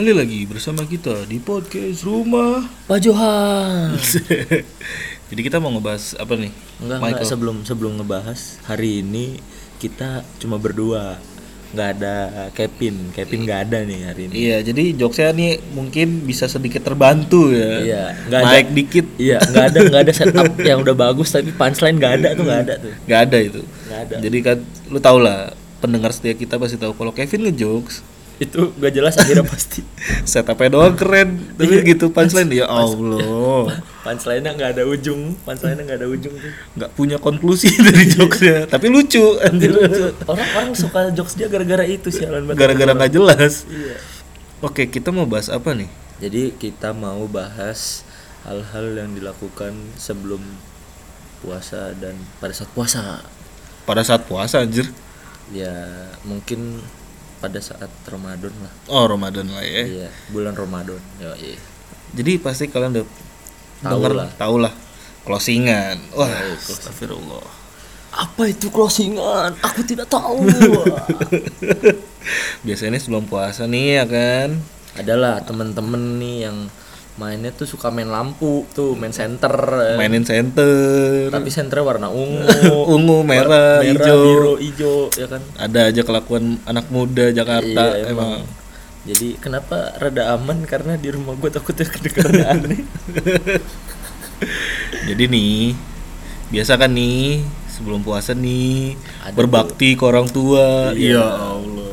Kembali lagi bersama kita di podcast Rumah. Pak Johan. Jadi kita mau ngebahas apa nih? Enggak, enggak sebelum sebelum ngebahas hari ini kita cuma berdua. Nggak ada Kevin. Kevin nggak ada nih hari ini. Iya, jadi jokesnya nih mungkin bisa sedikit terbantu ya. Iya, nggak ada. Naik dikit. Iya, nggak ada nggak ada setup yang udah bagus tapi punchline nggak ada tuh nggak ada tuh. Nggak ada itu. Nggak ada. Jadi kan lu tau lah pendengar setia kita pasti tahu kalau Kevin ngejokes Itu nggak jelas akhirnya pasti. setupnya doang keren tapi Iya. gitu punchline ya Allah Punchline-nya nggak ada ujung. Punchline-nya nggak ada ujung tuh. nggak punya konklusi dari jokesnya tapi lucu anjir Orang-orang suka jokes dia gara-gara itu sih gara-gara nggak jelas Iya. oke kita mau bahas apa nih Jadi kita mau bahas hal-hal yang dilakukan sebelum puasa dan pada saat puasa. pada saat puasa anjir Ya mungkin pada saat Ramadan lah. oh Ramadan lah ya Iya, bulan Ramadan. Yo, iya. jadi pasti kalian udah Tahu denger lah. tahu lah closingan wah Ya, astagfirullah Apa itu closingan? Aku tidak tahu. biasanya sebelum puasa nih ya kan Adalah temen-temen nih yang mainnya tuh suka main lampu tuh, main center. mainin center Tapi senternya warna ungu, ungu merah, merah, hijau biru, hijau, ya kan? ada aja kelakuan anak muda Jakarta Iya, emang. Jadi kenapa rada aman karena di rumah gue takutnya kedengeran aneh. jadi nih biasa kan nih sebelum puasa nih Ada berbakti ke orang tua Iya. ya Allah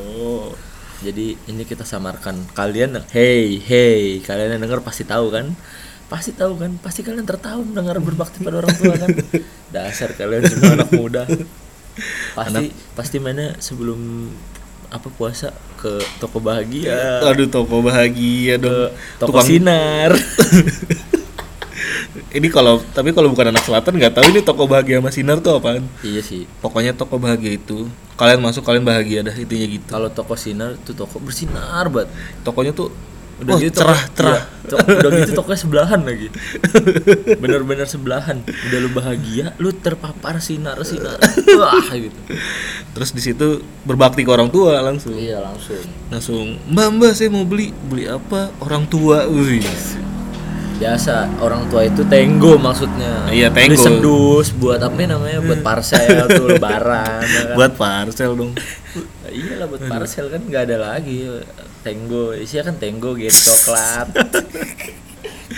Jadi ini kita samarkan kalian hey hey kalian yang denger pasti tahu kan? Pasti tahu kan? Pasti kalian tertawa mendengar berbakti pada orang tua kan? Dasar kalian semua anak muda. Pasti pasti mana sebelum apa puasa ke toko bahagia, aduh toko bahagia ke dong toko Tukang- sinar. ini kalau tapi kalau bukan anak selatan nggak tahu ini toko bahagia sama sinar tuh apaan iya sih. pokoknya toko bahagia itu kalian masuk kalian bahagia dah intinya gitu Kalau toko sinar itu toko bersinar banget. tokonya tuh Udah oh, gitu cerah toko- cerah iya, to- udah gitu tokonya sebelahan lagi. Bener-bener sebelahan. Udah lu bahagia, lu terpapar sinar sinar. Wah gitu. terus di situ berbakti ke orang tua langsung Iya langsung. langsung mbak mbak saya mau beli beli apa orang tua Wih. Biasa orang tua itu tenggo maksudnya. Iya, tenggo. Beli sedus buat apa ya namanya? Buat parcel tuh lebaran. ya kan? buat parcel dong Iya lah buat parcel kan nggak ada lagi tenggo. Isinya kan tenggo gitu coklat.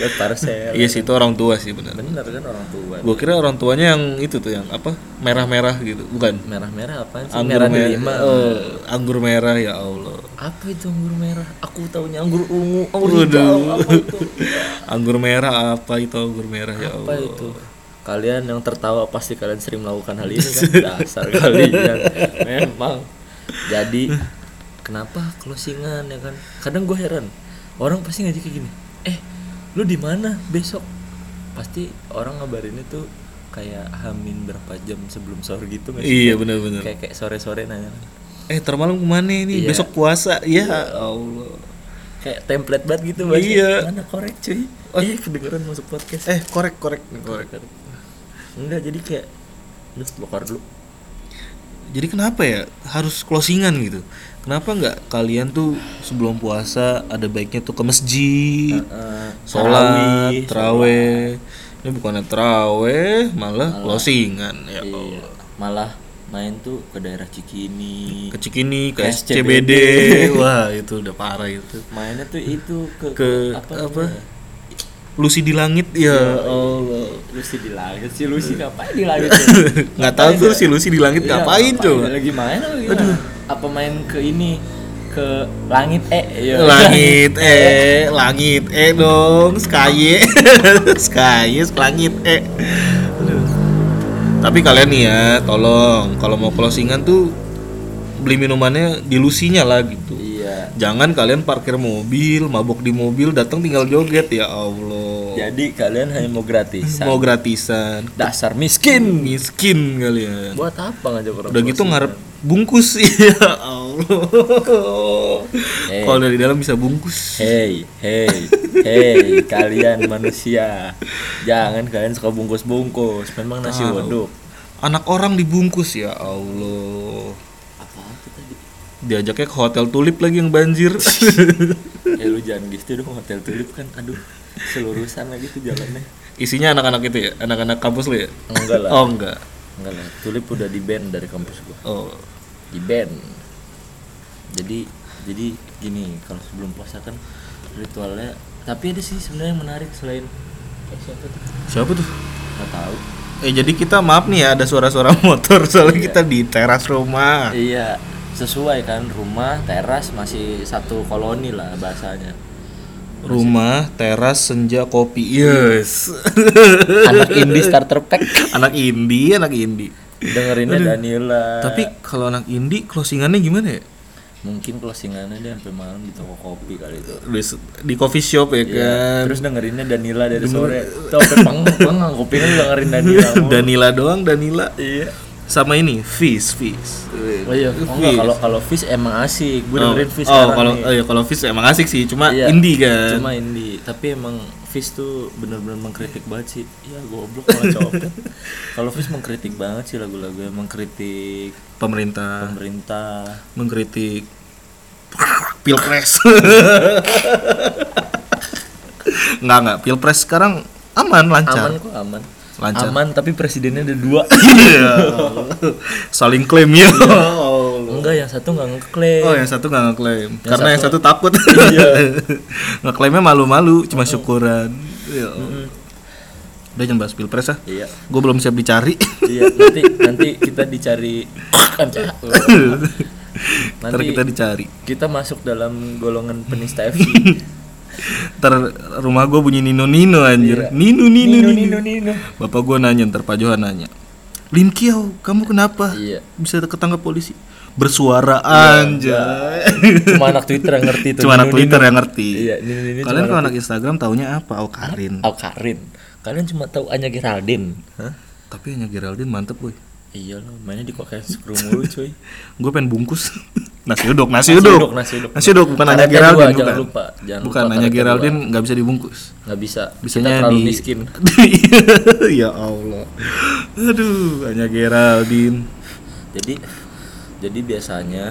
buat parcel. iya sih itu orang tua sih benar Bener kan orang tua. gue kira orang tuanya yang itu tuh yang apa merah merah gitu bukan Merah-merah apa sih? anggur merah merah delima. Oh, anggur merah ya Allah Apa itu anggur merah? Aku taunya anggur ungu, anggur Waduh. hijau. Apa itu? anggur merah apa itu anggur merah ya Apa Allah itu? Kalian yang tertawa pasti kalian sering melakukan hal ini kan? Dasar kalian. Memang. Jadi kenapa closingan ya kan? Kadang gue heran. Orang pasti ngajak kayak gini. Eh, lu di mana besok? Pasti orang ngabarin itu kayak hamin berapa jam sebelum sahur gitu nggak sih? iya benar-benar Kayak kayak sore-sore nanya. eh termalam ke mana ini Iya. besok puasa ya Allah Kayak template banget gitu bahasa. Iya. Mana korek cuy? Eh, kedengeran masuk podcast. eh korek korek korek Enggak, jadi kayak lu bokar dulu. jadi kenapa ya harus closingan gitu kenapa nggak kalian tuh sebelum puasa ada baiknya tuh ke masjid Heeh. sholat Tarawih, teraweh ini bukannya teraweh malah closingan ya Iya. Allah Malah main tuh ke daerah Cikini. ke Cikini ke SCBD wah itu udah parah itu Mainnya tuh itu ke, ke apa? apa, namanya? Lucy di langit. Ya Allah Lucy di langit. Sih Lucy ngapain di langit? nggak tahu tuh si Lucy di langit Iya, ngapain coba. Lagi main apa gimana? Apa main ke ini? Ke langit eh iya. langit eh langit eh dong sky sky langit eh. Aduh. tapi kalian nih ya tolong kalau mau closingan tuh beli minumannya di lusinya lah gitu Iya. jangan kalian parkir mobil mabok di mobil datang tinggal joget ya Allah Jadi kalian hanya mau gratisan. mau gratisan dasar miskin. miskin kalian Buat apa ngajak orang udah gitu ngarep bungkus ya Allah Eh. kalau dari dalam bisa bungkus Hey, hey, hey, kalian manusia, jangan kalian suka bungkus-bungkus. Memang nasi waduk. anak orang dibungkus ya Allah? Diajaknya ke hotel tulip lagi yang banjir eh lu jangan gitu dong hotel tulip kan aduh selurusan lagi tuh jalannya Isinya anak-anak itu ya, anak-anak kampus lu ya? enggak lah Oh enggak. enggak lah tulip udah di ban dari kampus gua Oh. di ban jadi jadi gini kalau sebelum puasa kan ritualnya tapi ada sih sebenarnya yang menarik selain eh, siapa tuh Siapa tuh? nggak tahu Eh jadi kita maaf nih ya ada suara-suara motor soalnya Iya. kita di teras rumah. iya sesuai kan rumah teras masih satu koloni lah bahasanya Rumah, teras, senja, kopi. Yes. anak indie starter pack anak indie, anak indie. dengerinnya Danila Tapi kalau anak indie closingannya gimana ya? mungkin closingannya dia sampai malam di toko kopi kali itu Di, di coffee shop ya Iya, kan. terus dengerinnya Danila dari sore tuh sampai pang pang kopinya dengerin Danila mulu. Danila doang, Danila. iya Sama ini, Fish, Fish. Oh iya, oh enggak kalau kalau Fish emang asik. Gue dengerin oh, sekarang kalau oh iya kalau Fish emang asik sih, cuma Iya, indie kan. Cuma indie, tapi emang Fish tuh bener-bener mengkritik banget sih. Ya goblok malah copet. kalau Fish mengkritik banget sih lagu-lagunya, mengkritik pemerintah pemerintah. mengkritik pilpres nggak nggak pilpres sekarang aman lancar Aman kok aman. Lancar. Aman tapi presidennya ada dua. Iya. saling klaim ya Enggak, yang satu nggak ngeklaim. oh yang satu nggak ngeklaim Yang karena yang satu- satu takut Iya. ngeklaimnya malu-malu cuma syukuran Ya udah jangan bahas pilpres ah Iya. gue belum siap dicari Iya, nanti nanti kita dicari ntar Nanti kita dicari kita masuk dalam golongan penista FC. Ntar rumah gue bunyi nino nino anjir Iya. nino nino Nino nino, Nino Nino. bapak gue nanya ntar pak Johan nanya Lim Kiau kamu kenapa Iya. bisa ketangkap polisi bersuara anjay Cuma anak Twitter yang ngerti tuh. cuma anak Twitter Nino. yang ngerti Iya, Nino Nino kalian kalau anak Instagram taunya apa oh Karin Au Karin. Kalian cuma tahu Anya Geraldine. Hah? tapi hanya Geraldine mantep boy Iya loh, mainnya di kok kayak skru mulu cuy. gue pengen bungkus nasi uduk nasi, Nasi uduk uduk, nasi uduk. nasi uduk bukan hanya Geraldine bukan jangan lupa, jangan bukan lupa hanya Geraldine nggak bisa dibungkus Nggak bisa. bisanya Kita di miskin. ya Allah aduh hanya Geraldine Jadi jadi biasanya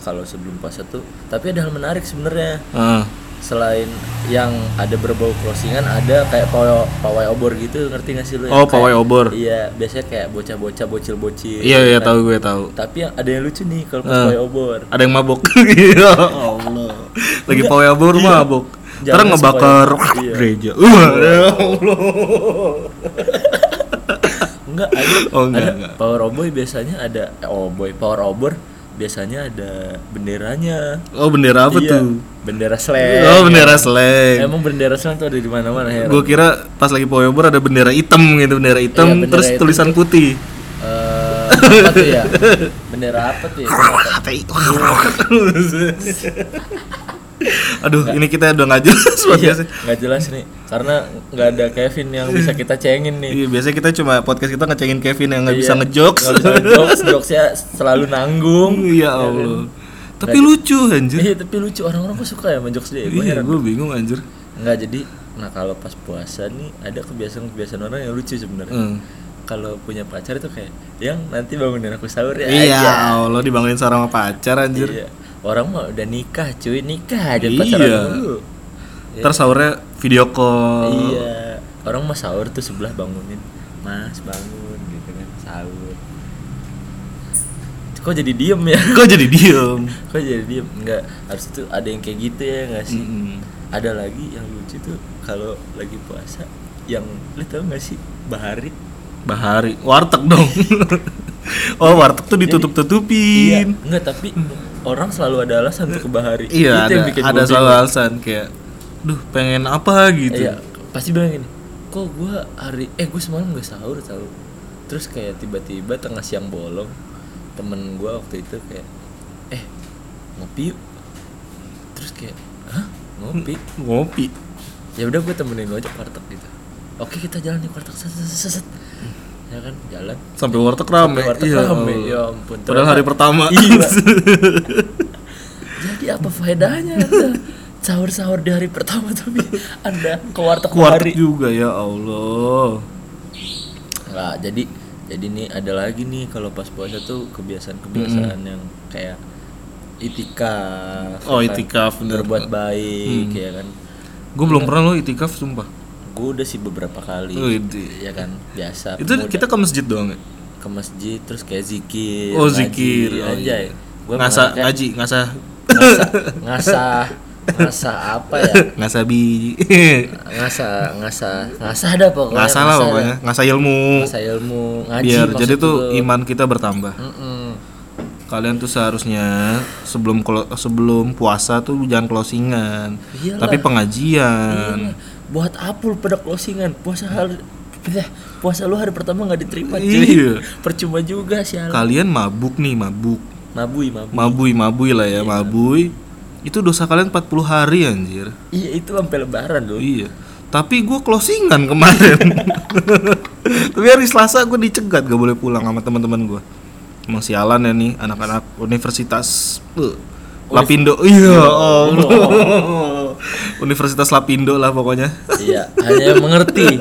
kalau sebelum puasa tuh tapi ada hal menarik sebenarnya. ah Selain yang ada berbau closingan ada kayak pawai, pawai obor gitu ngerti gak sih lu? Oh, pawai kayak- obor. Iya, biasanya kayak bocah-bocah bocil-bocil. iya iya kan. tahu gue tahu Tapi yang ada yang lucu nih kalau pas Ah. pawai obor. ada yang mabok ya Allah lagi pawai obor Iya. mabok Ntar ngebakar iya. gereja Wah, ya Allah Enggak, ada, Oh, enggak, ada enggak. power oboy biasanya ada eh, oh boy, power obor biasanya ada benderanya. oh bendera apa Iya, tuh Bendera slang. oh bendera slang Emang bendera slang tuh ada di mana-mana ya. gue kira pas lagi obor ada bendera hitam gitu bendera hitam Iya, bendera terus hitam tulisan putih Eh, apa tuh ya? Bendera apa tuh ya? HTI. Aduh, ini kita udah nggak jelas Iya, nggak jelas nih. Karena nggak ada Kevin yang bisa kita cengin nih. Iya, biasanya kita cuma podcast kita ngecengin Kevin yang nggak Iya, bisa ngejokes. Nggak bisa ngejokes, jokesnya selalu nanggung. Iya Allah. Tapi lucu anjir. Iya, tapi lucu orang-orang kok suka ya sama jokes dia. Iya, gue bingung anjir. Nggak jadi nah kalau pas puasa nih ada kebiasaan-kebiasaan orang yang lucu sebenarnya. Hmm. Kalau punya pacar itu kayak yang nanti bangunin aku sahur ya Iya, aja. Allah dibangunin seorang sama pacar anjir. Iya. Orang mah udah nikah, cuy, nikah aja Iya. pacaran dulu. Ntar sahurnya video call. Iya. Orang mah sahur tuh sebelah bangunin. Mas, bangun gitu kan, sahur. Kok jadi diem ya? Kok jadi diem? Kok jadi diem? Enggak, harus tuh ada yang kayak gitu ya enggak sih? Mm-mm. Ada lagi yang lucu tuh kalau lagi puasa yang lu tau gak sih bahari Bahari, warteg dong. oh, warteg tuh Iya, ditutup-tutupin. enggak tapi orang selalu ada alasan untuk ke bahari Iya, Itu ada, yang bikin ada selalu bingung. alasan kayak, duh pengen apa gitu. Iya, pasti bilang gini, kok gua hari eh gue semalam gak sahur tau Terus kayak tiba-tiba tengah siang bolong temen gua waktu itu kayak eh ngopi yuk terus kayak hah ngopi Ngopi. ya udah gue temenin lu aja warteg gitu oke kita jalan di warteg set, set, set, set. Ya kan jalan Sampai warteg rame. Sampai warteg Iya, rame, ya ampun. Padahal hari Ternyata- pertama. Iya. jadi apa faedahnya anda sahur-sahur di hari pertama tapi anda ke warteg hari juga ya Allah. Nggak, jadi jadi nih ada lagi nih kalau pas puasa tuh kebiasaan-kebiasaan yang kayak itikaf Oh, ya kan? itikaf, bener. berbuat baik Hmm. ya kan Gue belum pernah lo itikaf sumpah. Gue udah sih beberapa kali Wih, ya kan biasa Itu pemuda. kita ke masjid doang ya? ke masjid terus kayak zikir Oh, ngaji, zikir. Oh, anjay gue Ngasa ngaji, ngasa ngasah ngasah ngasah apa ya ngasa bi. ngasah ngasah ngasah ada pokoknya Ngasa lah pokoknya, ngasa ilmu. ngasah ilmu ngaji Biar jadi tuh gua. iman kita bertambah. Mm-mm. Kalian tuh seharusnya sebelum sebelum puasa tuh jangan closingan, Iyalah. tapi pengajian. Iya. Buat apa lu pada closingan puasa hari eh, puasa lu hari pertama nggak diterima cuy Iya. percuma juga sih Kalian mabuk nih, mabuk. mabui mabui Mabui, mabui lah ya, mabui. Itu dosa kalian 40 hari anjir. iya itu sampai lebaran loh Iya. Tapi gue closingan kemarin. Tapi hari Selasa gue dicegat gak boleh pulang sama teman-teman gue. Emang sialan ya nih anak-anak universitas uh, Lapindo. Iya, Allah. Universitas Lapindo lah pokoknya. iya hanya mengerti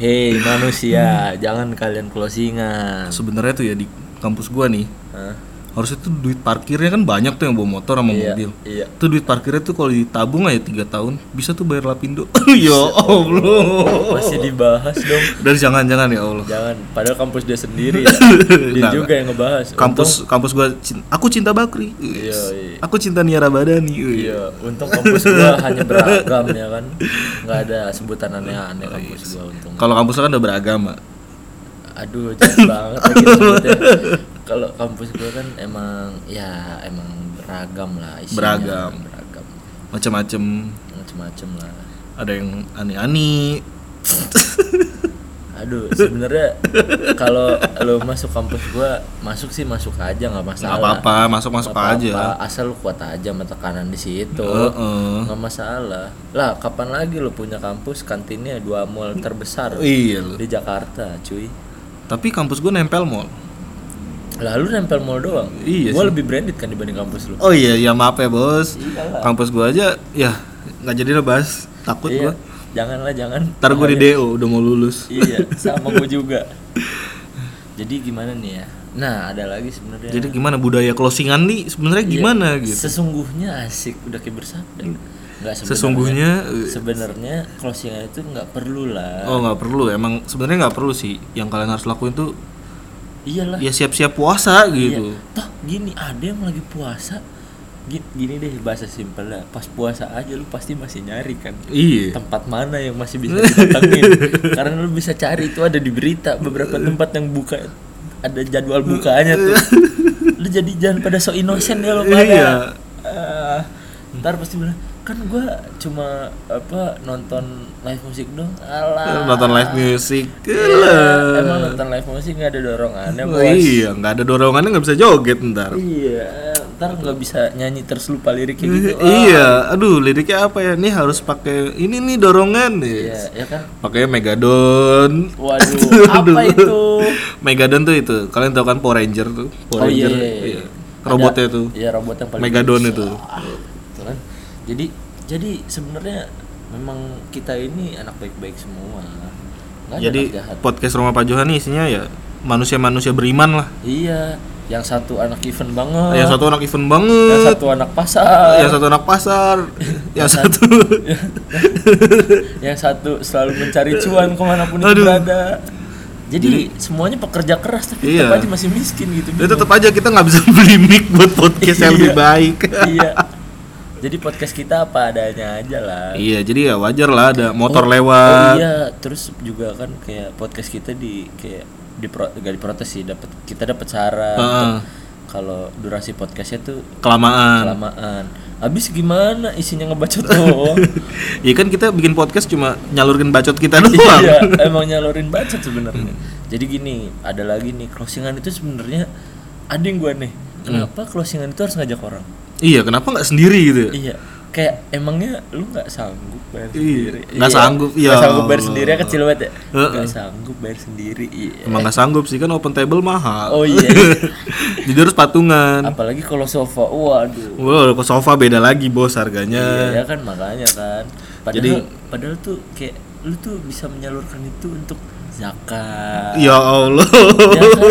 hei manusia jangan kalian closingan Sebenarnya tuh ya di kampus gua nih Hah? Harusnya tuh duit parkirnya kan banyak tuh yang bawa motor sama iya mobil. iya Tuh duit parkirnya tuh kalau ditabung aja tiga tahun bisa tuh bayar Lapindo. ya Allah. masih dibahas dong Dan jangan-jangan ya Allah. jangan padahal kampus dia sendiri ya. dia Nah, juga yang ngebahas kampus kampus gua aku cinta Bakri Iya, iya. aku cinta Nia Rabadani Untung- iya untung kampus gua hanya beragam ya kan nggak ada sebutan aneh-aneh kampus gua untung kalau kampus kan udah beragama aduh jahat banget lagi sebutnya kalau kampus gua kan emang ya emang beragam lah isinya. Beragam. beragam. Macam-macam macem-macem lah. Ada yang aneh-aneh. Aduh sebenarnya kalau lo masuk kampus gua masuk sih masuk aja nggak masalah. Nggak apa-apa masuk-masuk Nggak apa-apa, aja asal lu kuat aja sama tekanan di situ. Nggak masalah. Lah kapan lagi lo punya kampus? Kantinnya dua mall terbesar iya lo. di Jakarta cuy. Tapi kampus gue nempel mall lalu nempel mall doang? Iya gua sih. lebih branded kan dibanding kampus lu. Oh iya ya maaf ya bos. Iyalah. kampus gue aja ya nggak jadi lah bahas takut iya. gue janganlah jangan. Ntar gue di DO udah mau lulus. Iya sama gue juga. Jadi gimana nih ya? Nah ada lagi sebenarnya. Jadi gimana budaya closingan nih sebenarnya Iya, gimana gitu? Sesungguhnya asik udah kayak bersabda. Nggak sebenarnya. Sesungguhnya eh, sebenarnya closingan itu nggak perlu lah. Oh nggak perlu. Emang sebenarnya nggak perlu sih. Yang kalian harus lakuin tuh iyalah. Ya siap-siap puasa Iya. gitu toh gini ada yang lagi puasa? Gini, gini deh bahasa simpel lah. Pas puasa aja lu pasti masih nyari kan. Iya. Tempat mana yang masih bisa didatengin? Karena lu bisa cari itu ada di berita. Beberapa tempat yang buka ada jadwal bukanya tuh. Lu jadi jangan pada so innocent ya lo pada Iya. Ah, ntar pasti bilang kan gua cuma apa nonton live musik dong alah. Nonton live music Iya, emang nonton live musik nggak ada dorongannya Oh, bos. iya nggak ada dorongannya nggak bisa joget ntar. Iya ntar nggak bisa nyanyi terus lupa liriknya gitu. Ah, iya. Aduh liriknya apa ya? Nih harus pakai ini nih dorongan iya nih ya kan? Pakai Megadon. Waduh apa itu? Megadon tuh itu. Kalian tahu kan Power Ranger tuh? Power Oh, iya, Ranger iya, iya. robotnya Ada- tuh. Iya robot yang paling Megadon itu. Ah, gitu kan. Jadi jadi sebenarnya memang kita ini anak baik-baik semua. Nggak ada jadi podcast Roma Pak Johan isinya ya manusia-manusia beriman lah Iya, yang satu anak event banget. yang satu anak event yang banget satu anak pasar. yang satu anak pasar yang satu yang satu selalu mencari cuan ke mana pun itu berada. Jadi, semuanya pekerja keras tapi Iya. tetap aja masih miskin gitu. ya tetap aja kita nggak bisa beli mic buat podcast yang lebih Iya. baik iya. Jadi podcast kita apa adanya aja lah. iya jadi ya wajar lah ada motor Oh, lewat Oh iya, terus juga kan kayak podcast kita di kayak di gak diprotes sih, dapat kita dapat saran untuk kalau durasi podcastnya tuh kelamaan kelamaan. Habis gimana isinya ngebacot doang? Iya kan kita bikin podcast cuma nyalurin bacot kita doang. iya, emang nyalurin bacot sebenarnya. Jadi gini, ada lagi nih closingan itu sebenarnya ada yang gua nih. Kenapa closingan itu harus ngajak orang? Iya, kenapa nggak sendiri gitu? ya? Iya, kayak emangnya lu nggak sanggup bayar Iya, sendiri? nggak sanggup, Nggak ya sanggup bayar sendiri ya kecil banget ya? Nggak sanggup bayar sendiri. Iya. Emang nggak sanggup sih kan open table mahal. Oh iya. Jadi harus patungan. Apalagi kalau sofa, waduh. Wow, ke sofa beda lagi bos harganya. Iya ya kan makanya kan. Padahal Jadi- padahal tuh kayak lu tuh bisa menyalurkan itu untuk zakat. Ya Allah. Ya kan?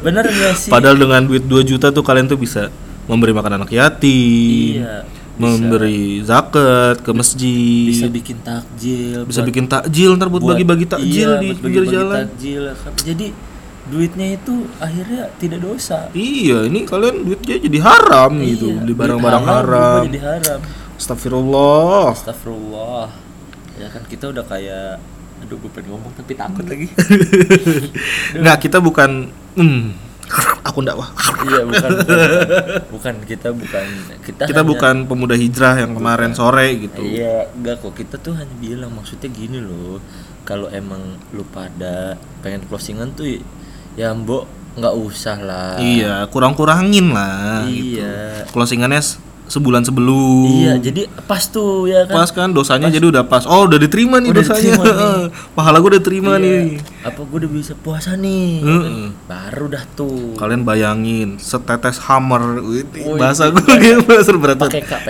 Bener gak sih? Padahal dengan duit 2 juta tuh kalian tuh bisa memberi makan anak yatim, Iya, memberi zakat ke masjid, bisa bikin takjil bisa buat- bikin takjil ntar buat bagi-bagi takjil iya, di pinggir jalan. takjil. Jadi duitnya itu akhirnya tidak dosa. Iya, ini kalian duitnya jadi haram gitu, Iya, beli duit barang-barang haram. jadi haram. Astagfirullah. Astagfirullah. Ya kan kita udah kayak aduh gue pengen ngomong tapi takut lagi. Nggak, kita bukan hmm, aku ndak wah. iya bukan bukan, bukan kita bukan kita Kita hanya- bukan pemuda hijrah yang kemarin sore gitu. Iya, enggak kok. Kita tuh hanya bilang maksudnya gini loh. Kalau emang lu pada pengen closingan tuh ya mbok nggak usah lah. Iya, kurang-kurangin lah. gitu. Iya. Closingannya se- sebulan sebelum. Iya, jadi pas tuh ya kan. pas kan dosanya jadi udah pas. Oh, udah diterima nih Udah dosanya. diterima nih. Pahala gue udah terima Iya. nih. Apa gue udah bisa puasa nih? kan? Heeh. Baru dah tuh. Kalian bayangin setetes hammer, Wih, bahasa gue kayak bahasa berat. Pakai kak.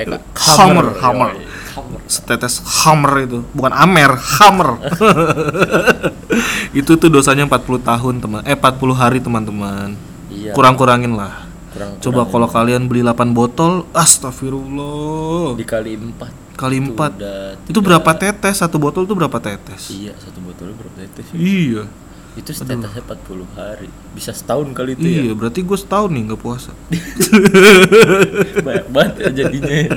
Hammer, hammer. Yoi, Hammer. Setetes hammer itu, bukan amer, hammer. itu tuh dosanya 40 tahun, teman. Eh 40 hari, teman-teman. Iya. Kurang-kurangin lah. Kurang Coba kalau kalian beli 8 botol, astagfirullah. dikali empat. Kali Itu 4. udah Itu berapa tetes? Satu botol tuh berapa tetes? Iya, satu botolnya berapa tetes? sih? Iya. Itu tetesnya 40 hari. Bisa setahun kali itu ya. Iya, berarti gue setahun nih nggak puasa. Banyak banget ya jadinya. ya.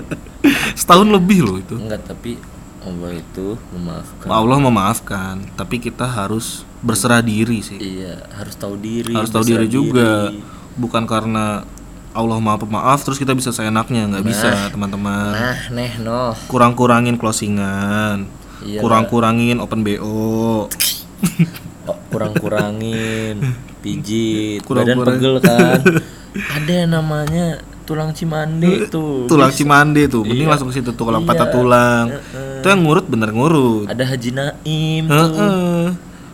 setahun lebih loh itu. Enggak, tapi Allah itu memaafkan. Allah memaafkan, tapi kita harus berserah diri sih. Iya, harus tahu diri. harus tahu diri juga. Bukan karena Allah maha pemaaf terus kita bisa seenaknya, nggak bisa, teman-teman. Nah, neh noh. Kurang-kurangin closingan. Iya. Kurang-kurangin open BO. Oh, kurang-kurangin pijit, Kurang-kurang- badan pegel kan. Ada yang namanya tulang cimande tuh. Tulang cimande tuh, mending Iya. langsung ke situ tuh kalau Iya. patah tulang. Heeh. Itu yang ngurut bener ngurut. Ada Haji Naim tuh. Heeh.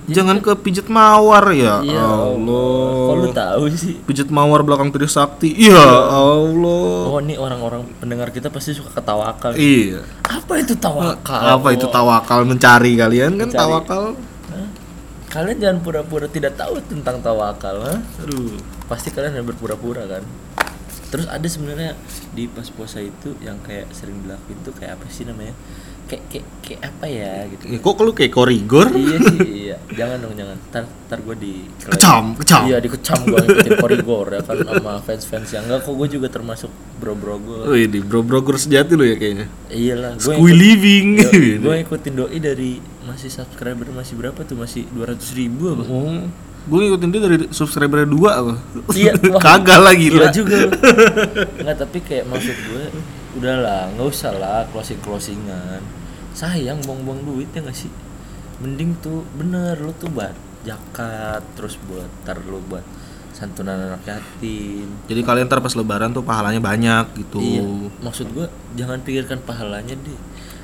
Jangan ke pijet mawar ya Iya, Allah. Kok lu tahu sih? Pijet mawar belakang Trisakti. Ya Allah. Oh, ini orang-orang pendengar kita pasti suka ketawakal. Iya. Apa itu tawakal? Apa itu tawakal mencari kalian kan Mencari. tawakal? Hah? Kalian jangan pura-pura tidak tahu tentang tawakal, ha? Aduh. Pasti kalian yang berpura-pura kan. Terus ada sebenarnya di pas puasa itu yang kayak sering dilakuin tuh kayak apa sih namanya? Kayak kayak, kayak apa ya gitu. Ya, kok lu kayak korigor? iya sih, iya. Jangan dong, jangan. Ntar, ntar gue di Kecam, kecam. Iya, dikecam gue ngikutin korigor ya kan sama fans-fans yang enggak kok gue juga termasuk bro-bro gue. Wih, di bro broker sejati lu ya kayaknya. Iyalah, gue Squee living. gue ikutin doi dari masih subscriber masih berapa tuh masih 200 ribu apa Oh, gue ngikutin dia dari subscriber dua apa? iya Kagak lagi gila lah. juga lu. nggak tapi kayak maksud gue udahlah nggak usah lah closing closingan sayang buang-buang duit ya nggak sih mending tuh bener lu tuh buat zakat terus buat tar lu buat santunan anak yatim Jadi kalian ntar pas lebaran tuh pahalanya banyak gitu. iya maksud gue jangan pikirkan pahalanya deh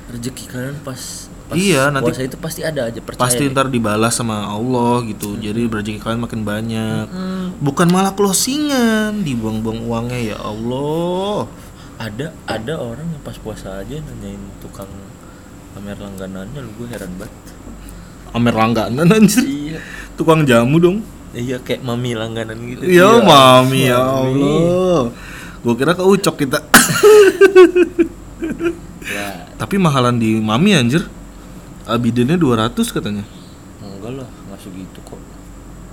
rezeki kalian pas pas Iya, nanti- puasa itu pasti ada aja percaya Pasti ntar dibalas sama Allah gitu. Jadi rezeki kalian makin banyak. Bukan malah closingan, dibuang-buang uangnya ya Allah. ada ada orang yang pas puasa aja nanyain tukang pamer langganannya lu gue heran banget Amer langganan anjir. iya Tukang jamu dong. iya kayak mami langganan gitu Ya Iya, mami ya. Allah. Gue kira keucok kita. ya Tapi mahalan di mami anjir. Abidennya 200 katanya. enggak lah nggak segitu kok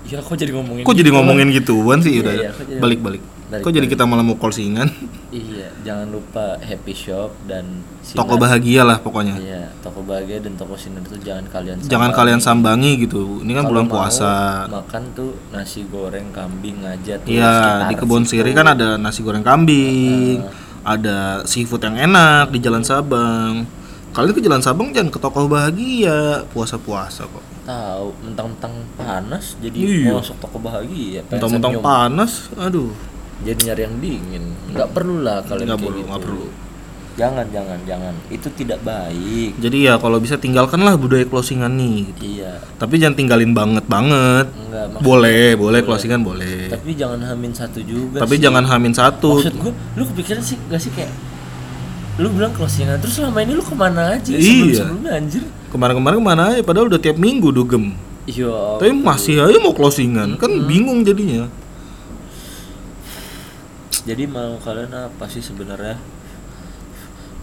ya kok jadi ngomongin Kok jadi gitu? ngomongin gituan sih Iya, udah. iya, jadi- Balik-balik. Balik, Kok jadi kita malah mau closingan? iya jangan lupa happy shop dan Toko Sinar. bahagia lah pokoknya. iya toko bahagia dan toko sinar itu jangan kalian Jangan sambangi. kalian sambangi gitu. Ini kan Kalau bulan puasa. makan tuh nasi goreng kambing aja tuh Iya, di kebun siri kan ada nasi goreng kambing, ada seafood yang enak di Jalan Sabang. Kalian ke Jalan Sabang jangan ke toko bahagia, puasa-puasa kok. tahu mentang-mentang panas jadi Iya. masuk toko bahagia Mentang-mentang panas, aduh, jadi nyari yang dingin nggak perlu lah kalian nggak perlu, gitu. nggak perlu. jangan jangan jangan itu tidak baik Jadi ya kalau bisa tinggalkanlah budaya closingan nih. gitu. iya Tapi jangan tinggalin banget banget. enggak maksud- Boleh, boleh closingan boleh. tapi jangan hamin satu juga Tapi sih. jangan hamin satu. maksud gua lu kepikiran sih gak sih kayak lu bilang closingan terus selama ini lu ke mana aja Iya. sebelum sebelumnya anjir Kemarin-kemarin ke mana aja? Padahal udah tiap minggu dugem. iya Tapi masih aja mau closingan, kan bingung jadinya. Jadi mau kalian apa sih sebenarnya?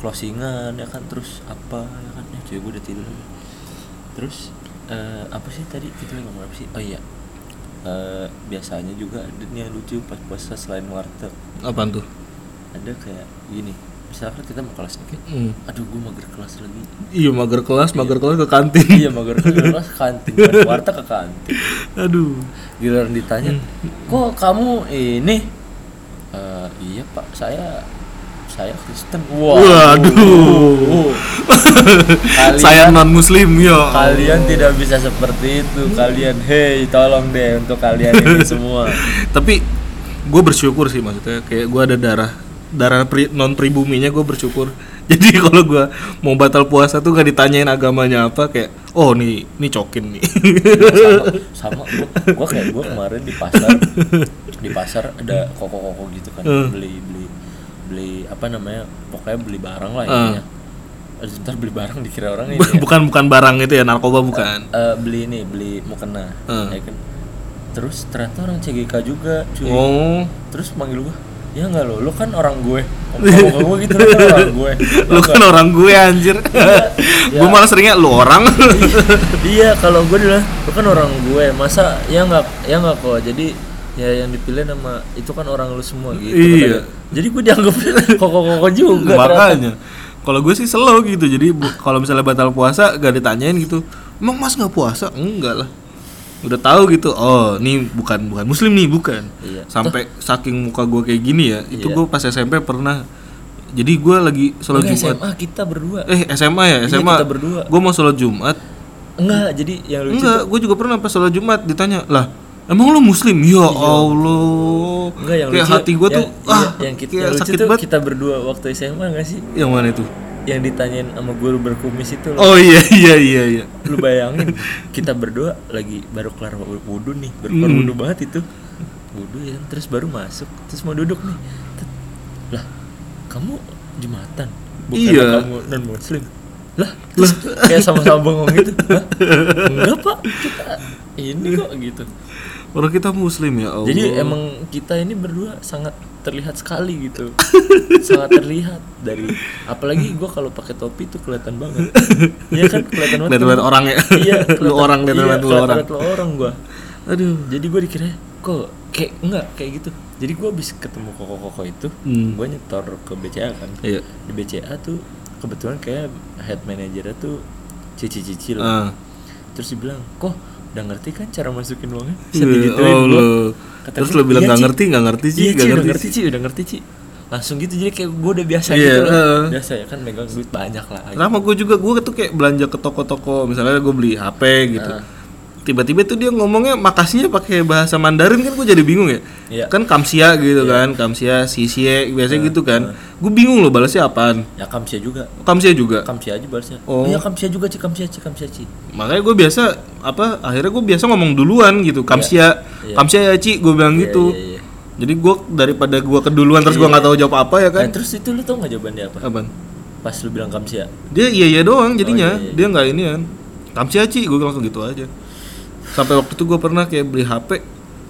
Closingan ya kan? Terus apa ya kan? Ya cuy gue udah tidur. Terus eh, apa sih tadi? Kita lagi ngomong apa sih? Oh iya. Eh, biasanya juga ada yang lucu pas puasa selain warteg. Apaan tuh? ada kayak gini. Misalkan kita mau kelas nih. Kayak, Hmm. aduh gue mager kelas lagi. Iya mager kelas, mager kelas ke kantin. iya mager kelas ke kantin. Kan warteg ke kantin. Aduh. giliran ditanya kok kamu ini "Eh, iya pak saya saya Kristen Waduh. kalian, Saya non muslim ya. kalian tidak bisa seperti itu kalian hey tolong deh untuk kalian ini semua Tapi gue bersyukur sih maksudnya kayak gue ada darah darah pri, non pribuminya gue bersyukur. Jadi kalau gue mau batal puasa tuh gak ditanyain agamanya apa kayak oh nih nih cokin nih. sama sama gua, gua kayak gua kemarin di pasar di pasar ada koko-koko gitu kan Hmm. beli beli beli apa namanya pokoknya beli barang lah Hmm. intinya Terus ntar beli barang dikira orang ini ya. bukan bukan barang itu ya narkoba bukan. Eh, beli ini beli mukena Hmm. ya kan terus ternyata orang CGK juga cuy Oh, terus manggil gua ya nggak lo lo kan orang gue ngomong ke gue gitu lo kan orang gue lu kan orang gue anjir. gue malah seringnya lu orang. iya kalau gue bilang lu kan orang gue masa ya nggak ya nggak kok jadi ya yang dipilih nama itu kan orang lu semua gitu Iya. katanya. jadi gue dianggap koko koko juga ternyata. Makanya. Kalau gue sih slow gitu. Jadi kalau misalnya batal puasa gak ditanyain gitu. Emang Mas nggak puasa? Enggak lah. Udah tahu gitu. Oh, nih bukan bukan muslim nih, bukan. Iya. Sampai saking muka gue kayak gini ya. Itu Iya. gue pas SMP pernah. Jadi gue lagi sholat Enggak, Jumat. SMA kita berdua Eh, SMA ya, Iya, SMA. kita berdua. Gue mau sholat Jumat. enggak jadi yang lucu Enggak, gue juga pernah pas sholat Jumat ditanya, "Lah, emang lu muslim?" Ya Allah. enggak yang kayak lucu hati gue tuh yang, iya, ah, yang kita yang lucu sakit tuh banget. kita berdua waktu SMA enggak sih Yang mana itu? Yang ditanyain sama guru berkumis itu loh Oh iya iya iya iya. lu bayangin kita berdua lagi baru kelar wudhu nih baru kelar Hmm. wudhu banget itu wudhu ya terus baru masuk terus mau duduk nih Tet, lah kamu jumatan bukan Iya. kamu non muslim lah terus kayak sama-sama bengong gitu Hah? enggak pak kita ini kok gitu Orang kita muslim ya Allah. jadi emang kita ini berdua sangat terlihat sekali gitu sangat terlihat dari apalagi gua kalau pakai topi tuh kelihatan banget Iya kan kelihatan banget Lihat-lihat orang ya. iya Lu orang lihat iya, lu kelihatan orang. lihat lu orang gua Aduh. jadi gue dikira kok kayak enggak kayak gitu jadi gue habis ketemu koko koko itu Hmm. gue nyetor ke BCA kan Iya. di BCA tuh kebetulan kayak head manajernya tuh cici cici lah Ah. terus dibilang kok udah ngerti kan cara masukin uangnya bisa Iya, digituin oh. Kata Terus lu bilang "Iya, nggak Ci." ngerti, nggak ngerti sih, iya, nggak ngerti ngerti sih udah ngerti sih langsung gitu jadi kayak gue udah biasa Iya, gitu loh heeh. biasa ya kan megang duit banyak lah Sama gue juga, gue tuh kayak belanja ke toko-toko, misalnya gue beli HP gitu. Ah. Tiba-tiba tuh dia ngomongnya makasihnya pakai bahasa Mandarin kan gue jadi bingung ya. Iya. Kan kamsia gitu kan, kamsia, sisie, biasanya gitu kan. Gue bingung loh balasnya apaan. ya kamsia juga Kamsia juga. kamsia aja balasnya Oh. oh, iya kamsia juga ci kamsia ci kamsia ci Makanya gue biasa apa akhirnya gue biasa ngomong duluan gitu. Kamsia, Iya. kamsia ya Ci, gue bilang Iya, gitu. iya, iya. Jadi gue daripada gue keduluan terus gue nggak tahu jawab apa ya kan. Nah, terus itu lu tau gak jawabannya apa? Apaan? Pas lu bilang kamsia. Dia iya iya doang jadinya. Oh, iya, iya. Dia nggak ini kan. Kamsia Ci, gue langsung gitu aja. Sampai waktu itu gue pernah kayak beli HP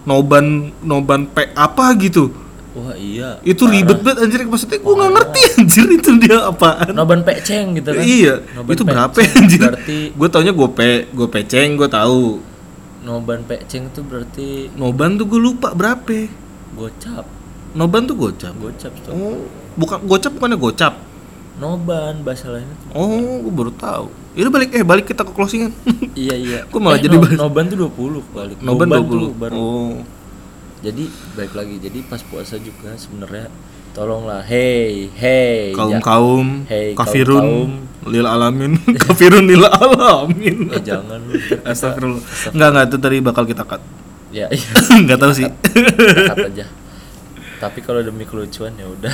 noban noban P apa gitu. Wah iya. Itu ribet banget anjir maksudnya gue nggak ngerti anjir itu dia apaan. Noban peceng gitu kan? Iya, Noban itu berapa anjir? Berarti Gue taunya gue pe, gue peceng, gue tahu. noban peceng itu berarti Noban tuh gue lupa berapa. gocap. Noban tuh gocap. Gocap tuh. Oh, bukan gocap bukannya gocap. Noban bahasa lainnya. Oh, gue baru tahu. Ini balik eh balik kita ke closingan. iya iya. Gua malah Eh, jadi no- bahas- noban tuh 20 balik. Noban tuh 20. baru. Oh. Jadi baik lagi. Jadi pas puasa juga sebenarnya tolonglah hey hey Kaum ja- kaum Hey, kafirun kaum-kaum. lil alamin kafirun lil alamin. eh jangan Astagfirullah. Enggak enggak itu tadi bakal kita cut. ya iya Enggak tahu sih. Cut aja tapi kalau demi kelucuan ya udah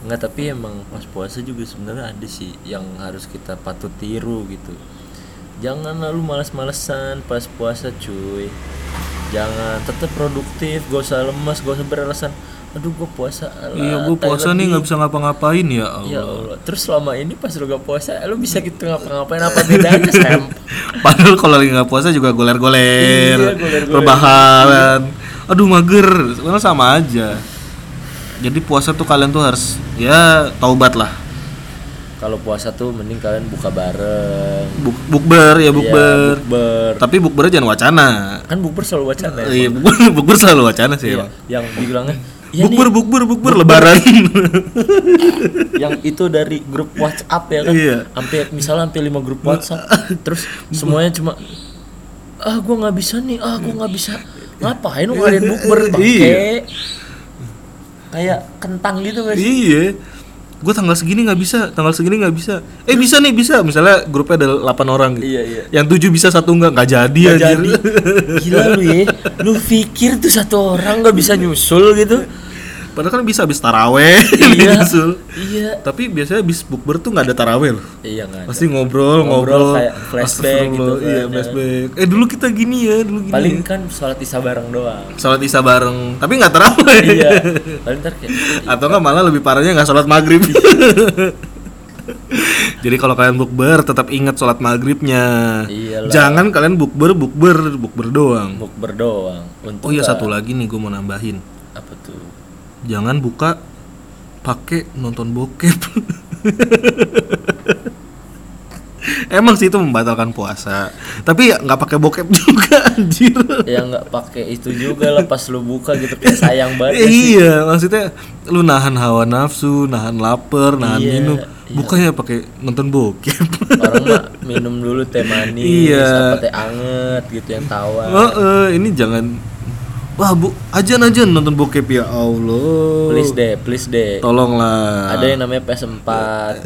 nggak tapi emang pas puasa juga sebenarnya ada sih yang harus kita patut tiru gitu. Jangan lalu malas-malesan pas puasa cuy. Jangan tetap produktif gak usah lemas gak usah beralasan aduh gue puasa alah, Iya, gue puasa nih nggak bisa ngapa-ngapain ya Allah. ya Allah. Terus selama ini pas lu gak puasa lu bisa gitu ngapa-ngapain? Apa bedanya Sam? Padahal kalau lagi nggak puasa juga goler-goler, Iya, rebahan. Aduh mager, sebenarnya sama aja. Jadi puasa tuh kalian tuh harus ya taubat lah. Kalau puasa tuh mending kalian buka bareng. Buk bukber ya Iya, bukber. bukber. Tapi bukber jangan wacana. Kan bukber selalu wacana ya. Iya, bukber, bukber selalu wacana sih Iya, emang. yang dibilangnya ya nih, bukber, bukber, bukber, lebaran. yang itu dari grup WhatsApp ya kan. Iya. Sampai misalnya sampai 5 grup WhatsApp. terus semuanya cuma ah gua nggak bisa nih, ah gua nggak bisa. Ngapain lu ngadain bukber bangke? Iya. Kayak kentang gitu guys. iya. Gue tanggal segini nggak bisa, tanggal segini nggak bisa. Eh bisa nih bisa. Misalnya grupnya ada 8 orang gitu. Iya, iya. Yang tujuh bisa satu nggak nggak jadi Nggak anjir. jadi. Gila lu ya. Lu pikir tuh satu orang nggak bisa nyusul gitu? Padahal kan bisa habis taraweh. iya. Iya. Tapi biasanya habis bukber tuh nggak ada taraweh loh. Iya nggak. Pasti ngobrol, Ngobrol ngobrol, kayak flashback gitu kan, Iya, ya. flashback. Eh dulu kita gini ya, dulu gini. Paling kan sholat isya bareng doang. Salat isya bareng, tapi nggak taraweh. iya. Paling ntar kayak Atau nggak malah lebih parahnya nggak sholat maghrib. Jadi kalau kalian bukber tetap ingat sholat maghribnya. Iyalah. Jangan kalian bukber bukber bukber doang. bukber doang. Untuk Oh iya satu lagi nih gue mau nambahin. Jangan buka pakai nonton bokep. Emang sih itu membatalkan puasa. Tapi ya nggak pakai bokep juga anjir. Ya nggak pakai itu juga lah pas lu buka gitu kayak sayang Eh, banget sih. iya, maksudnya lu nahan hawa nafsu, nahan lapar, nahan Iya, minum. iya. Bukannya pakai nonton bokep. Orang mah minum dulu teh manis, Iya. apa teh anget gitu yang tawar. Heeh, ini jangan Wah, Bu, ajan-ajan nonton bokep ya Allah. Please deh, please deh. Tolonglah. Ada yang namanya PS4,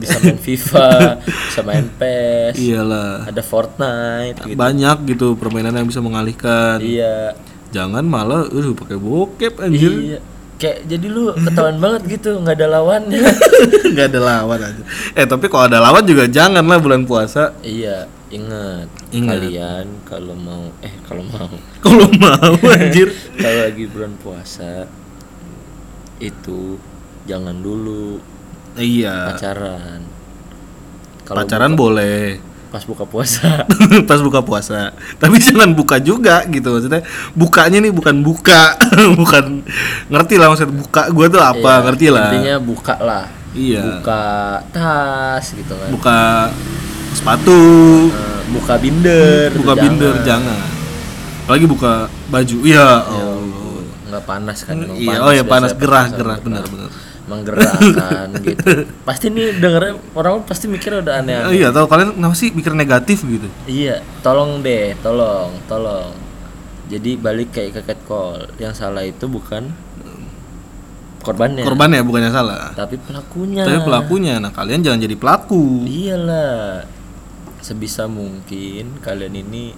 bisa main FIFA, bisa main PES, Iyalah. ada Fortnite gitu. Banyak gitu permainan yang bisa mengalihkan. Iya. Jangan malah uh pakai bokep anjir. Iya. Kayak jadi lu ketahuan banget gitu, nggak ada lawannya. Nggak ada lawan aja. Eh, tapi kalau ada lawan juga jangan lah bulan puasa. iya, ingat. Ingat. Kalian kalau mau eh kalau mau Kalau mau anjir. kalau lagi bulan puasa itu jangan dulu iya. pacaran. Kalau Pacaran boleh. Pas buka puasa. pas buka puasa. Tapi jangan buka juga gitu. Maksudnya bukanya nih bukan buka. Bukan ngerti lah maksudnya buka gua tuh apa Iya, ngerti lah. Intinya buka lah. iya. Buka tas gitu kan. buka sepatu. Eh, buka binder. buka binder jangan. Apalagi buka baju. Iya Ya oh. nggak panas kan emang iya. oh ya panas. gerah gerah. benar benar menggerakkan gitu. Pasti nih dengernya orang pasti mikir udah aneh-aneh. Iya tahu kalian kenapa sih mikir negatif gitu? Iya tolong deh tolong tolong. Jadi balik kayak ke call yang salah itu bukan korbannya. Korbannya bukannya salah. Tapi pelakunya. Tapi pelakunya nah kalian jangan jadi pelaku. Iyalah sebisa mungkin kalian ini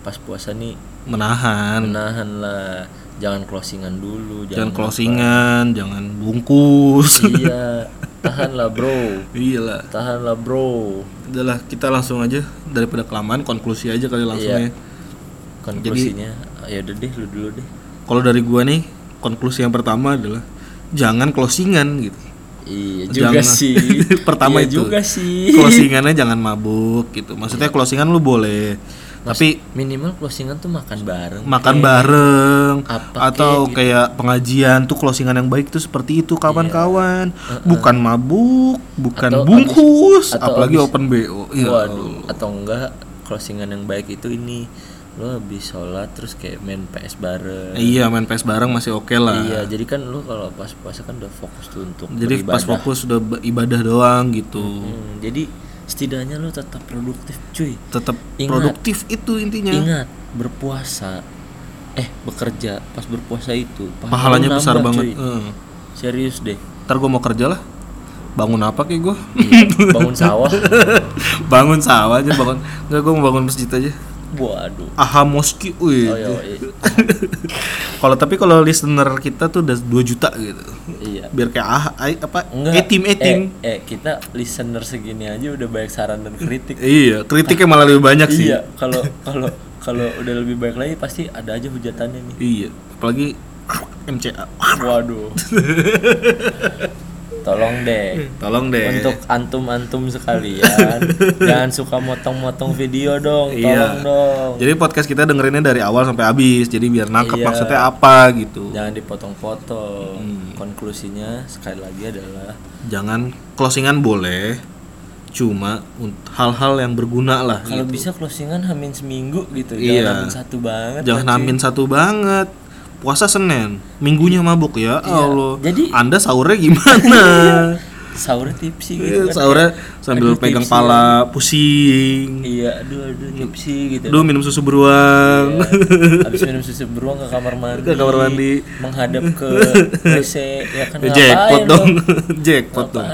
pas puasa nih menahan. menahan lah jangan closingan dulu jangan jangan closingan jangan bungkus. Iya tahan lah bro. Iyalah tahan lah bro. Udahlah kita langsung aja. Daripada kelamaan konklusi aja kali langsung Iya. ya. Konklusinya ya udah deh lu dulu deh. Kalau dari gua nih konklusi yang pertama adalah jangan closingan gitu. Iya juga Jangan. sih. Pertama Iya itu. juga sih. Closingannya jangan mabuk gitu. Maksudnya closingan lu boleh tapi minimal closingan tuh makan bareng makan Kayak bareng apa atau kek gitu. kayak pengajian tuh closingan yang baik tuh seperti itu kawan-kawan. Iya. bukan mabuk bukan Atau bungkus abis- atau apalagi abis- open bo ya waduh atau enggak closingan yang baik itu ini lo habis sholat terus kayak main PS bareng. Iya main PS bareng masih oke lah. Iya jadi kan lu kalau pas puasa kan udah fokus tuh untuk jadi pas beribadah. fokus udah ibadah doang gitu. Hmm, jadi setidaknya lu tetap produktif cuy tetap Ingat. produktif itu intinya Ingat berpuasa eh bekerja pas berpuasa itu pahalanya lu besar nambah, banget cuy. Eh. Serius deh. ntar gue mau kerja lah bangun apa kayak gue Iya, bangun sawah. bangun sawah aja bangun nggak gue mau bangun masjid aja Waduh. aha moski wih Oh iya, iya. kalau tapi kalau listener kita tuh udah 2 juta gitu iya. biar kayak ah apa Enggak. etim etim Eh, eh, kita listener segini aja udah banyak saran dan kritik. iya kritiknya malah lebih banyak sih Iya, kalau kalau kalau udah lebih baik lagi pasti ada aja hujatannya nih. iya apalagi MCA Waduh. tolong deh Tolong deh. untuk antum-antum sekalian jangan suka motong-motong video dong tolong Iya. dong Jadi podcast kita dengerinnya dari awal sampai habis. Jadi biar nangkep Iya. maksudnya apa gitu. jangan dipotong-potong Hmm. konklusinya sekali lagi adalah Jangan closingan boleh. Cuma hal-hal yang berguna lah kalau gitu. bisa closingan hamin seminggu gitu Iya. jangan hamin satu banget Jangan namin satu banget. Puasa Senin, minggunya mabuk ya Allah. Iya. Jadi- Anda sahurnya gimana? sahurnya tipsi gitu Iya, kan sahurnya sambil Aduh, pegang tipsi pala pusing. iya aduh aduh tipsi gitu Aduh minum susu beruang. Iya. Habis minum susu beruang ke kamar mandi. Ke kamar mandi. Menghadap ke WC ya kan Jackpot dong. Jackpot dong.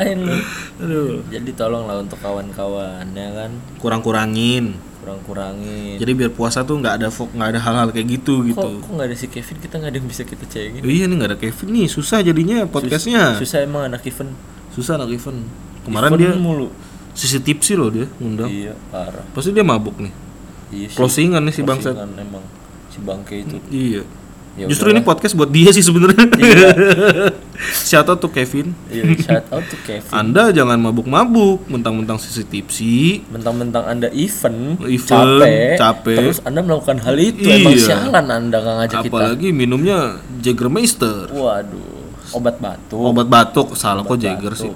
Aduh. Jadi tolonglah untuk kawan-kawan ya kan Kurang-kurangin. Kurang-kurangin. Jadi biar puasa tuh nggak ada fok, nggak ada hal-hal kayak gitu Kok gitu. kok nggak ada si Kevin kita nggak ada yang bisa kita cengin. Oh, iya nih nggak ada Kevin nih, susah jadinya podcastnya. Susah emang anak Kevin. Susah anak Kevin. Kemarin Kevin dia mulu. sisi tipsi loh dia ngundang. Iya parah. Pasti dia mabuk nih. Iya sih. Closingan nih si. Closingan emang si bangke itu. Iya. Ya Justru ini podcast buat dia sih sebenarnya. Shout out to Kevin. Iya shout out to Kevin. Anda jangan mabuk-mabuk, mentang-mentang sisi tipsi. Mentang-mentang anda event, Event, capek, capek. terus anda melakukan hal itu emang Iya. sialan anda nggak ngajak kita. Apalagi minumnya Jägermeister. Waduh, obat batuk. Obat batuk, salah kok Obat Jagger batuk. sih.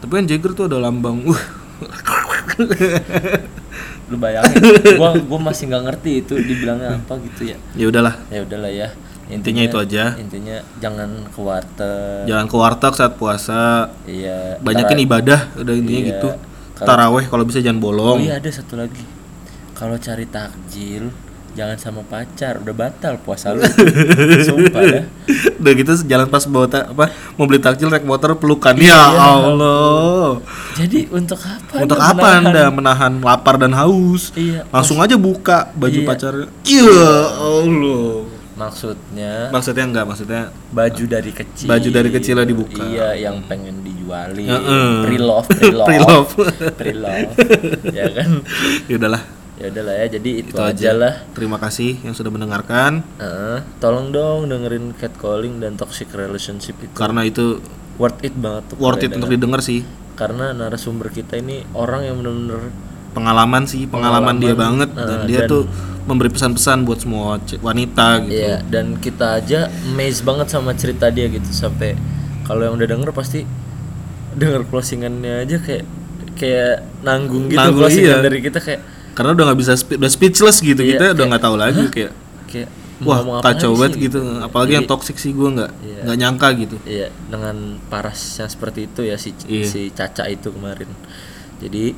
Tapi kan Jagger tuh ada lambang. Uh, Lu bayangin, gua gua masih nggak ngerti itu dibilangnya apa gitu ya. ya udahlah. Ya udahlah ya. Intinya itu aja. Intinya jangan ke warteg. Jangan ke warteg saat puasa. Iya. Banyakin tara- ibadah, udah intinya Iya. gitu. Kalau- Taraweh kalau bisa jangan Oh bolong. iya ada satu lagi. Kalau cari takjil jangan sama pacar, udah batal puasa lu. Sumpah ya. Udah gitu jalan pas bawa ta- apa mau beli takjil naik motor pelukan. Ya Allah. Jadi untuk apa? Untuk Anda apa menahan? Anda menahan lapar dan haus? Iya. Langsung aja buka baju Iya. pacarnya. Iya Allah. Maksudnya Maksudnya enggak, maksudnya baju dari kecil. Baju dari kecil lah dibuka. Iya, yang pengen dijualin. Heeh. Pre-love, pre-love. Pre-love. Pre-love. ya kan? ya udahlah. Ya udahlah ya, jadi itu, Itu aja lah. Terima kasih yang sudah mendengarkan Heeh. tolong dong dengerin catcalling dan toxic relationship itu. karena itu worth it banget tuh. worth it kalian untuk didengar sih. Karena narasumber kita ini orang yang benar-benar Pengalaman sih, pengalaman, dia Pengalaman, banget dan eh, dia dan- tuh memberi pesan-pesan buat semua wanita gitu. Iya, dan kita aja amazed banget sama cerita dia gitu sampai kalau yang udah denger pasti denger closingannya aja kayak kayak nanggung gitu Nanggung, closingan iya. dari kita kayak Karena udah nggak bisa spe- udah speechless gitu Iya, kita udah nggak tahu lagi kayak wah kacau banget sih gitu. Apalagi yang toxic sih gue nggak Iya. nggak nyangka gitu. Iya, dengan parasnya seperti itu ya si Iya. si Caca itu kemarin. Jadi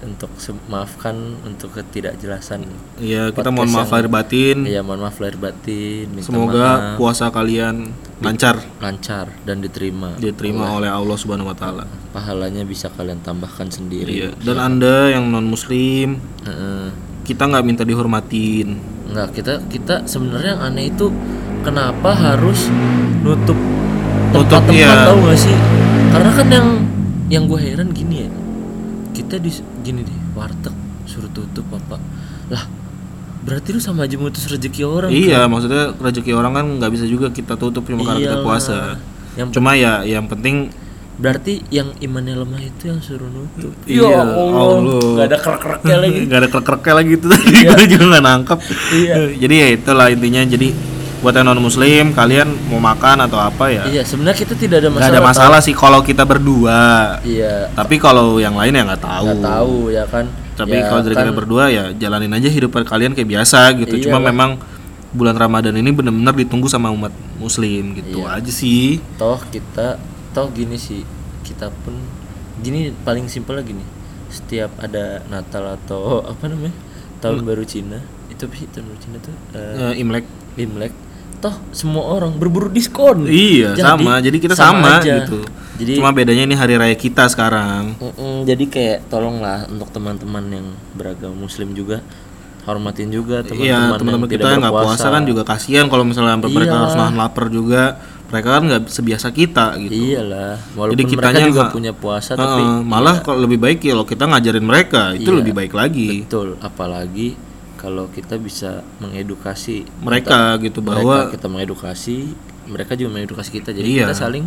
untuk maafkan untuk ketidakjelasan. Iya kita mohon maaf lahir batin. Iya, mohon maaf lahir batin. Minta Semoga maaf, puasa kalian lancar lancar dan diterima. diterima oleh Allah Subhanahu wa taala. Pahalanya bisa kalian tambahkan sendiri. Iya. Dan Anda yang non muslim, Heeh. kita nggak minta dihormatin. Enggak, kita kita sebenarnya yang aneh itu kenapa harus nutup tempat-tempat iya. tahu gak sih? Karena kan yang yang gue heran gini ya. Kita di gini deh, warteg suruh tutup apa? Lah, berarti lu sama aja mutus rezeki orang. Iya, maksudnya rezeki orang kan nggak bisa juga kita tutup cuma karena kita Iyalah. puasa. Yang Cuma ya yang penting berarti yang imannya lemah itu yang suruh nutup. Iya, ya Allah. Allah. Gak ada kerak-keraknya lagi. nggak ada krek-kreknya lagi itu tadi gue juga nggak nangkep. Iya. Jadi ya itulah intinya. Jadi buat yang non muslim kalian mau makan atau apa ya Iya, sebenarnya kita tidak ada masalah. ada masalah sih kalau kita berdua. Iya, Tapi kalau yang lain ya nggak tahu. nggak tahu ya kan. Tapi Ya kalau dari kan, kita berdua ya jalanin aja hidup kalian kayak biasa gitu. Cuma Iyalah. memang bulan Ramadan ini benar-benar ditunggu sama umat muslim gitu Iya. aja sih. toh kita toh gini sih kita pun gini paling simpel lagi nih setiap ada Natal atau apa namanya tahun baru Cina itu sih tahun baru Cina tuh Eh, Eh, Imlek. Imlek toh semua orang berburu diskon Iya, sama. Jadi kita sama, aja. gitu. jadi Cuma bedanya ini hari raya kita sekarang. mm-mm, jadi kayak tolonglah untuk teman-teman yang beragama Muslim juga hormatin juga teman-teman Iya, yang teman-teman tidak kita yang nggak puasa kan juga kasihan kalau misalnya sampai mereka Iya. harus nahan lapar juga. Mereka kan nggak sebiasa kita gitu. iyalah walaupun Jadi mereka kitanya juga nggak- punya puasa Heeh, tapi malah kalau lebih baik ya kalau kita ngajarin mereka itu Iya. lebih baik lagi. Betul, apalagi kalau kita bisa mengedukasi Mereka gitu mereka, bahwa kita mengedukasi, mereka juga mengedukasi kita. Jadi Iya. kita saling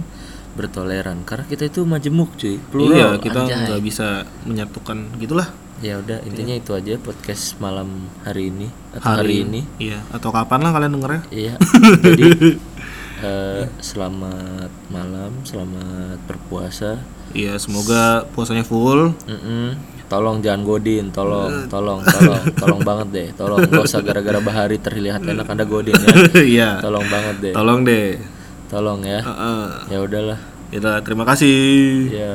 bertoleran. Karena kita itu majemuk cuy. Iya plural kita anjay. nggak bisa menyatukan gitulah. Ya udah intinya itu aja podcast malam hari ini atau hari, hari ini. iya atau kapan lah kalian dengernya? Iya. Jadi eh, selamat malam selamat berpuasa. Iya semoga puasanya full. Mm-mm. Tolong jangan godin. Tolong tolong tolong. Tolong banget deh. Tolong gak usah gara-gara bahari terlihat enak anda godin ya. Iya. Tolong banget deh. Tolong deh. Tolong ya. Heeh. ya udahlah. Ya udah, terima kasih. Ya